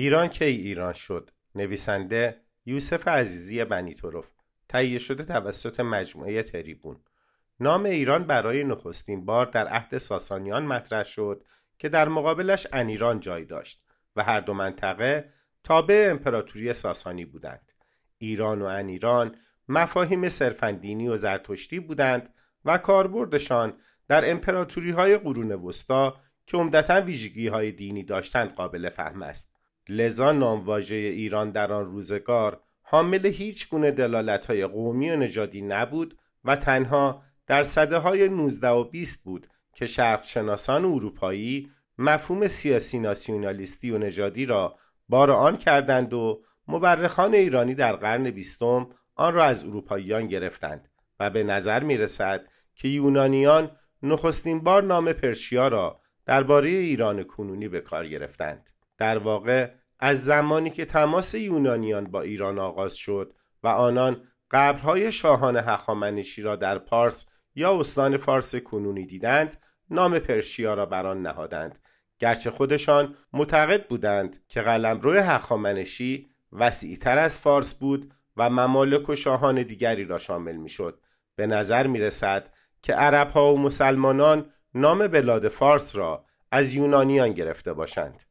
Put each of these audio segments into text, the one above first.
ایران کی ایران شد؟ نویسنده یوسف عزیزی بنی طرف. تهیه شده توسط مجموعه تریبون. نام ایران برای نخستین بار در عهد ساسانیان مطرح شد که در مقابلش انیران جای داشت و هر دو منطقه تابع امپراتوری ساسانی بودند. ایران و انیران مفاهیم صرفا دینی و زرتشتی بودند و کاربردشان در امپراتوری های قرون وسطا که عمدتا ویژگی های دینی داشتند قابل فهم است. لذا نامواژه ایران در آن روزگار حامل هیچ گونه دلالت های قومی و نژادی نبود و تنها در صده های 19 و 20 بود که شرق شناسان اروپایی مفهوم سیاسی ناسیونالیستی و نژادی را بار آن کردند و مورخان ایرانی در قرن بیستم آن را از اروپاییان گرفتند و به نظر می رسد که یونانیان نخستین بار نام پرشیا را درباره ایران کنونی به کار گرفتند. در واقع از زمانی که تماس یونانیان با ایران آغاز شد و آنان قبرهای شاهان هخامنشی را در پارس یا استان فارس کنونی دیدند نام پرشیا را بر آن نهادند. گرچه خودشان معتقد بودند که قلمرو هخامنشی وسیعتر از فارس بود و ممالک و شاهان دیگری را شامل می‌شد. به نظر می رسد که عرب ها و مسلمانان نام بلاد فارس را از یونانیان گرفته باشند.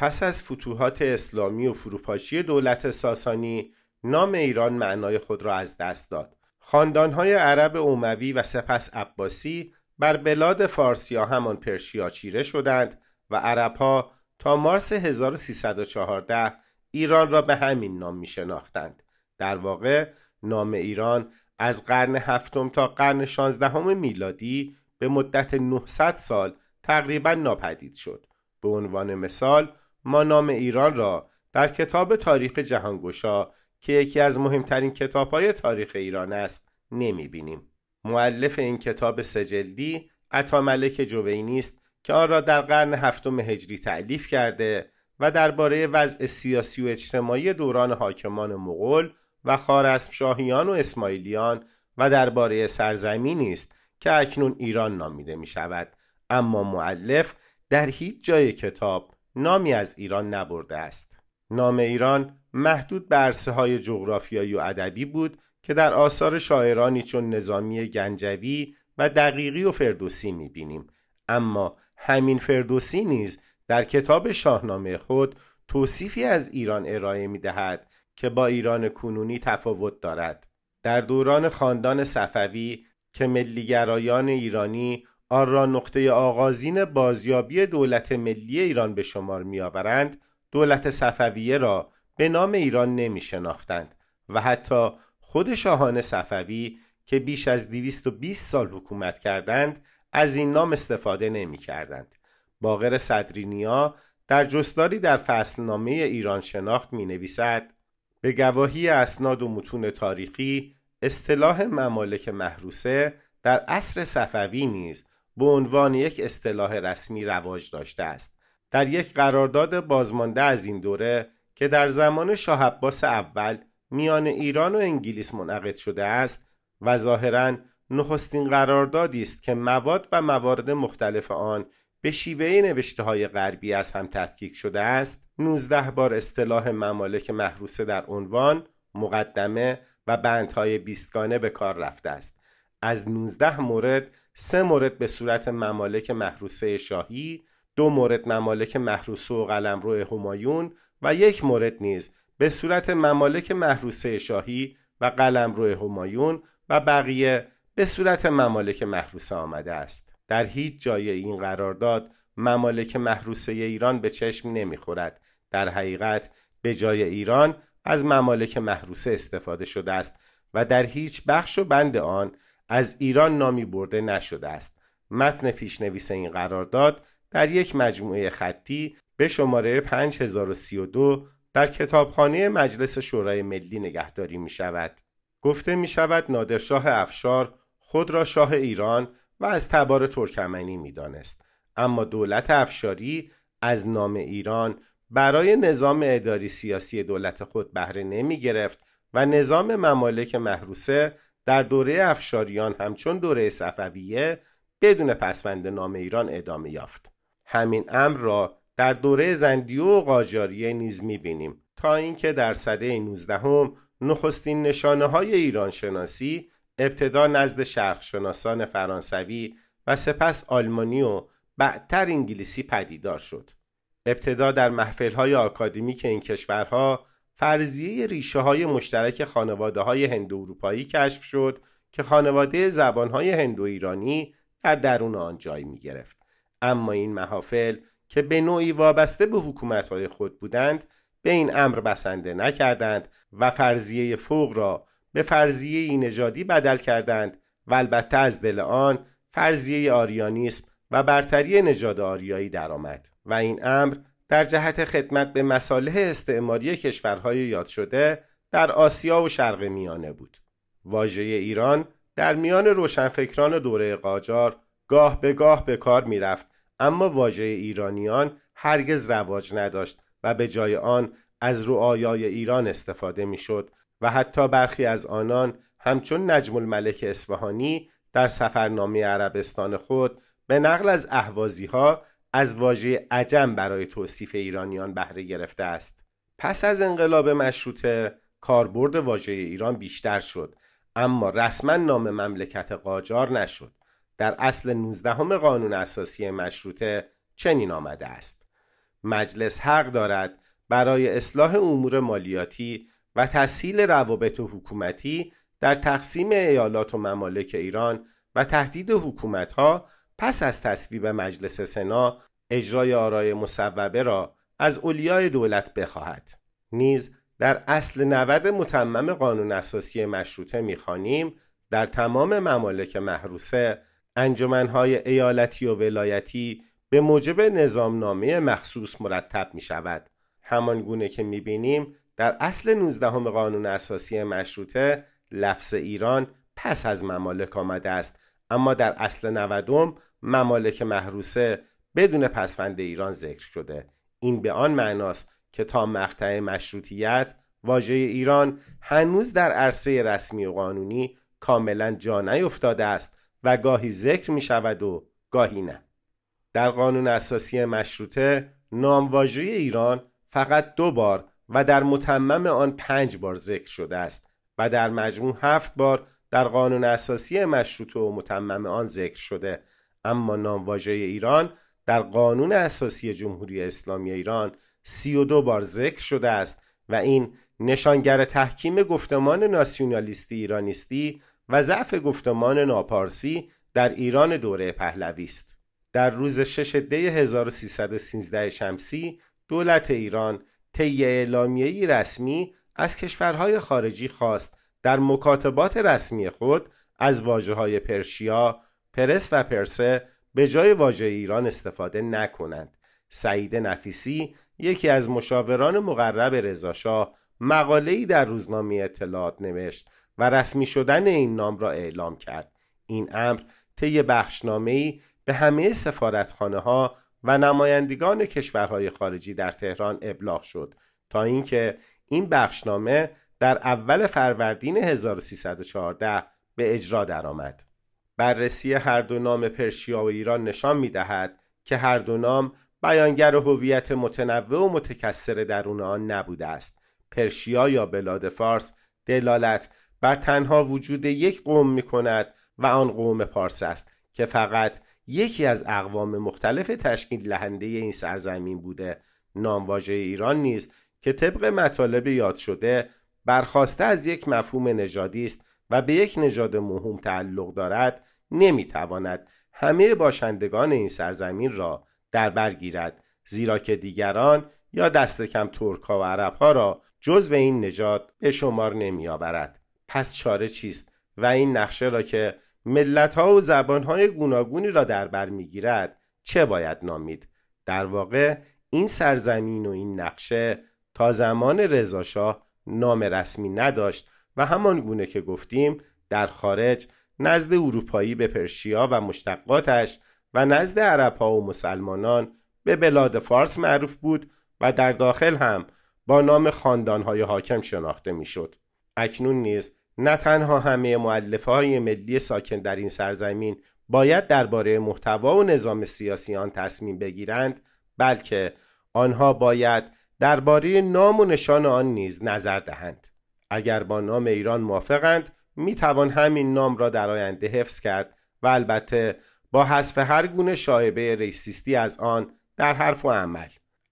پس از فتوحات اسلامی و فروپاشی دولت ساسانی نام ایران معنای خود را از دست داد خاندانهای عرب اوموی و سپس عباسی بر بلاد فارس یا همان پرشیا چیره شدند و عربها تا مارس 1314 ایران را به همین نام می شناختند. در واقع نام ایران از قرن هفتم تا قرن شانزدهم میلادی به مدت 900 سال تقریبا ناپدید شد. به عنوان مثال ما نام ایران را در کتاب تاریخ جهانگشا که یکی از مهمترین کتابهای تاریخ ایران است نمی بینیم. معلف این کتاب سجلدی عطا ملک جوینی است که آن را در قرن هفتم هجری تعلیف کرده و درباره وضع سیاسی و اجتماعی دوران حاکمان مغول و خارسب شاهیان و اسماعیلیان و درباره سرزمینی است که اکنون ایران نامیده می شود اما معلف در هیچ جای کتاب نامی از ایران نبرده است. نام ایران محدود به های جغرافیایی و ادبی بود که در آثار شاعرانی چون نظامی گنجوی و دقیقی و فردوسی می‌بینیم. اما همین فردوسی نیز در کتاب شاهنامه خود توصیفی از ایران ارائه می دهد که با ایران کنونی تفاوت دارد. در دوران خاندان صفوی که ملیگرایان ایرانی آن را نقطه آغازین بازیابی دولت ملی ایران به شمار میآورند دولت صفویه را به نام ایران نمی شناختند و حتی خود شاهان صفوی که بیش از 220 سال حکومت کردند از این نام استفاده نمی کردند. باقر صدرینیا در جستاری در فصلنامه ایران شناخت می نویسد به گواهی اسناد و متون تاریخی اصطلاح ممالک محروسه در عصر صفوی نیز به عنوان یک اصطلاح رسمی رواج داشته است. در یک قرارداد بازمانده از این دوره که در زمان شاه عباس اول میان ایران و انگلیس منعقد شده است و ظاهرا نخستین قراردادی است که مواد و موارد مختلف آن به شیوه نوشته های غربی از هم تفکیک شده است 19 بار اصطلاح ممالک محروسه در عنوان مقدمه و بندهای بیستگانه به کار رفته است. از 19 مورد سه مورد به صورت ممالک محروسه شاهی دو مورد ممالک محروسه و قلمرو همایون و یک مورد نیز به صورت ممالک محروسه شاهی و قلمرو همایون و بقیه به صورت ممالک محروسه آمده است. در هیچ جای این قرارداد ممالک محروسه ایران به چشم نمی‌خورد. در حقیقت به جای ایران از ممالک محروسه استفاده شده است و در هیچ بخش و بند آن از ایران نامی برده نشده است متن پیشنویس این قرارداد در یک مجموعه خطی به شماره 5032 در کتابخانه مجلس شورای ملی نگهداری می شود. گفته می شود نادرشاه افشار خود را شاه ایران و از تبار ترکمنی می دانست. اما دولت افشاری از نام ایران برای نظام اداری سیاسی دولت خود بهره نمی گرفت و نظام ممالک محروسه در دوره افشاریان همچون دوره صفویه بدون پسوند نام ایران ادامه یافت همین امر را در دوره زندیو و قاجاریه نیز می‌بینیم تا اینکه در سده 19 هم نخستین نشانه های ایران شناسی ابتدا نزد شرقشناسان فرانسوی و سپس آلمانی و بعدتر انگلیسی پدیدار شد. ابتدا در محفل های آکادمیک این کشورها فرضیه ریشه های مشترک خانواده های هندو اروپایی کشف شد که خانواده زبان های هندو ایرانی در درون آن جای می گرفت. اما این محافل که به نوعی وابسته به حکومت های خود بودند به این امر بسنده نکردند و فرضیه فوق را به فرضیه نژادی بدل کردند و البته از دل آن فرضیه آریانیسم و برتری نژاد آریایی درآمد و این امر در جهت خدمت به مصالح استعماری کشورهای یاد شده در آسیا و شرق میانه بود. واژه ایران در میان روشنفکران دوره قاجار گاه به گاه به کار می‌رفت اما واژه ایرانیان هرگز رواج نداشت و به جای آن از رعایای ایران استفاده می‌شد و حتی برخی از آنان همچون نجم الملک اصفهانی در سفرنامه عربستان خود به نقل از احوازی ها از واژه عجم برای توصیف ایرانیان بهره گرفته است. پس از انقلاب مشروطه کاربرد واژه ایران بیشتر شد اما رسما نام مملکت قاجار نشد. در اصل 19 قانون اساسی مشروطه چنین آمده است. مجلس حق دارد برای اصلاح امور مالیاتی و تسهیل روابط حکومتی در تقسیم ایالات و ممالک ایران و تهدید حکومتها پس از تصویب مجلس سنا اجرای آرای مصوبه را از اولیای دولت بخواهد. نیز در اصل 90 متمم قانون اساسی مشروطه می‌خوانیم در تمام ممالک محروسه انجمنهای ایالتی و ولایتی به موجب نظامنامه مخصوص مرتب می شود همان گونه که می بینیم در اصل 19 قانون اساسی مشروطه لفظ ایران پس از ممالک آمده است اما در اصل 90 ممالک محروسه بدون پسفند ایران ذکر شده. این به آن معناست که تا مقطع مشروطیت واژه ایران هنوز در عرصه رسمی و قانونی کاملا جا نیفتاده است و گاهی ذکر می شود و گاهی نه. در قانون اساسی مشروطه نامواژه ایران فقط دو بار و در متمم آن پنج بار ذکر شده است و در مجموع هفت بار در قانون اساسی مشروطه و متمم آن ذکر شده. اما نامواژه ایران در قانون اساسی جمهوری اسلامی ایران سی و دو بار ذکر شده است و این نشانگر تحکیم گفتمان ناسیونالیستی ایرانیستی و ضعف گفتمان ناپارسی در ایران دوره پهلوی است. در روز 6 دی 1313 شمسی دولت ایران طی اعلامیه‌ای رسمی از کشورهای خارجی خواست در مکاتبات رسمی خود از واجه های پرشیا، پرس و پرسه به جای واژه ایران استفاده نکنند. سعید نفیسی یکی از مشاوران مقرب رضاشاه مقاله‌ای در روزنامه اطلاعات نوشت و رسمی شدن این نام را اعلام کرد. این امر طی بخشنامه‌ای به همه سفارتخانه ها و نمایندگان کشورهای خارجی در تهران ابلاغ شد تا اینکه این بخشنامه در اول فروردین 1314 به اجرا درآمد. بررسی هر دو نام پرشیا و ایران نشان می دهد که هر دو نام بیانگر هویت متنوع و متکثر درون آن نبوده است. پرشیا یا بلاد فارس دلالت بر تنها وجود یک قوم می کند و آن قوم پارس است که فقط یکی از اقوام مختلف تشکیل دهنده این سرزمین بوده نامواژه ایران نیز که طبق مطالب یاد شده برخواسته از یک مفهوم نژادی است و به یک نژاد مهم تعلق دارد نمی‌تواند همه باشندگان این سرزمین را در بر گیرد زیرا که دیگران یا دست کم ترک و عرب ها را جز این نژاد به شمار نمی آورد. پس چاره چیست و این نقشه را که ملت ها و زبان های گوناگونی را در بر می‌گیرد چه باید نامید در واقع این سرزمین و این نقشه تا زمان رضاشاه نام رسمی نداشت و همان گونه که گفتیم در خارج نزد اروپایی به پرشیا و مشتقاتش و نزد عرب ها و مسلمانان به بلاد فارس معروف بود و در داخل هم با نام خاندان های حاکم شناخته می‌شد. اکنون نیز نه تنها همه معلفه های ملی ساکن در این سرزمین باید درباره محتوا و نظام سیاسی آن تصمیم بگیرند بلکه آنها باید درباره نام و نشان آن نیز نظر دهند. اگر با نام ایران موافقند می توان همین نام را در آینده حفظ کرد و البته با حذف هر گونه شایبه ریسیستی از آن در حرف و عمل.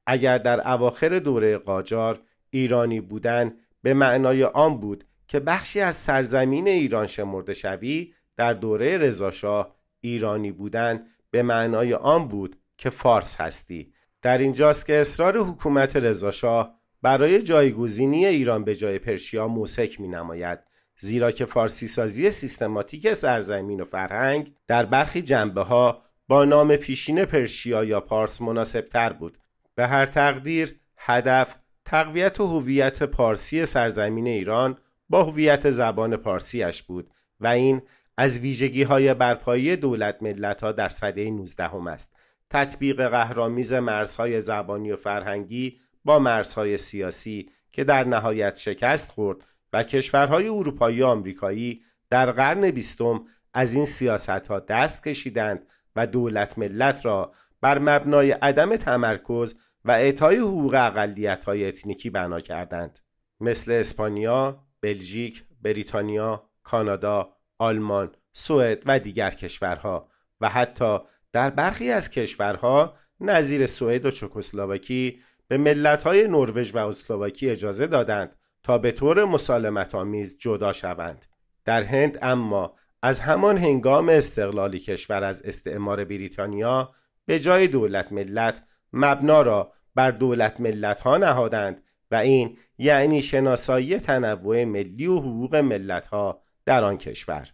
اگر در اواخر دوره قاجار ایرانی بودن به معنای آن بود که بخشی از سرزمین ایران شمرده شوی در دوره رضاشاه ایرانی بودن به معنای آن بود که فارس هستی. در اینجاست که اصرار حکومت رضاشاه برای جایگزینی ایران به جای پرشیا موسک می نماید زیرا که فارسی سازی سیستماتیک سرزمین و فرهنگ در برخی جنبه ها با نام پیشین پرشیا یا پارس مناسب تر بود. به هر تقدیر هدف تقویت هویت پارسی سرزمین ایران با هویت زبان پارسیش بود و این از ویژگی های برپایی دولت ملت ها در سده 19 هم است. تطبیق قهرامیز مرزهای زبانی و فرهنگی با مرزهای سیاسی که در نهایت شکست خورد و کشورهای اروپایی و آمریکایی در قرن بیستم از این سیاست ها دست کشیدند و دولت ملت را بر مبنای عدم تمرکز و اعطای حقوق اقلیت های اتنیکی بنا کردند. مثل اسپانیا، بلژیک، بریتانیا، کانادا، آلمان، سوئد و دیگر کشورها و حتی در برخی از کشورها نظیر سوئد و چکسلواکی به ملت‌های نروژ و اسلواکی اجازه دادند تا به طور مسالمت آمیز جدا شوند. در هند اما از همان هنگام استقلال کشور از استعمار بریتانیا به جای دولت ملت مبنا را بر دولت ملت ها نهادند و این یعنی شناسایی تنوع ملی و حقوق ملت ها در آن کشور.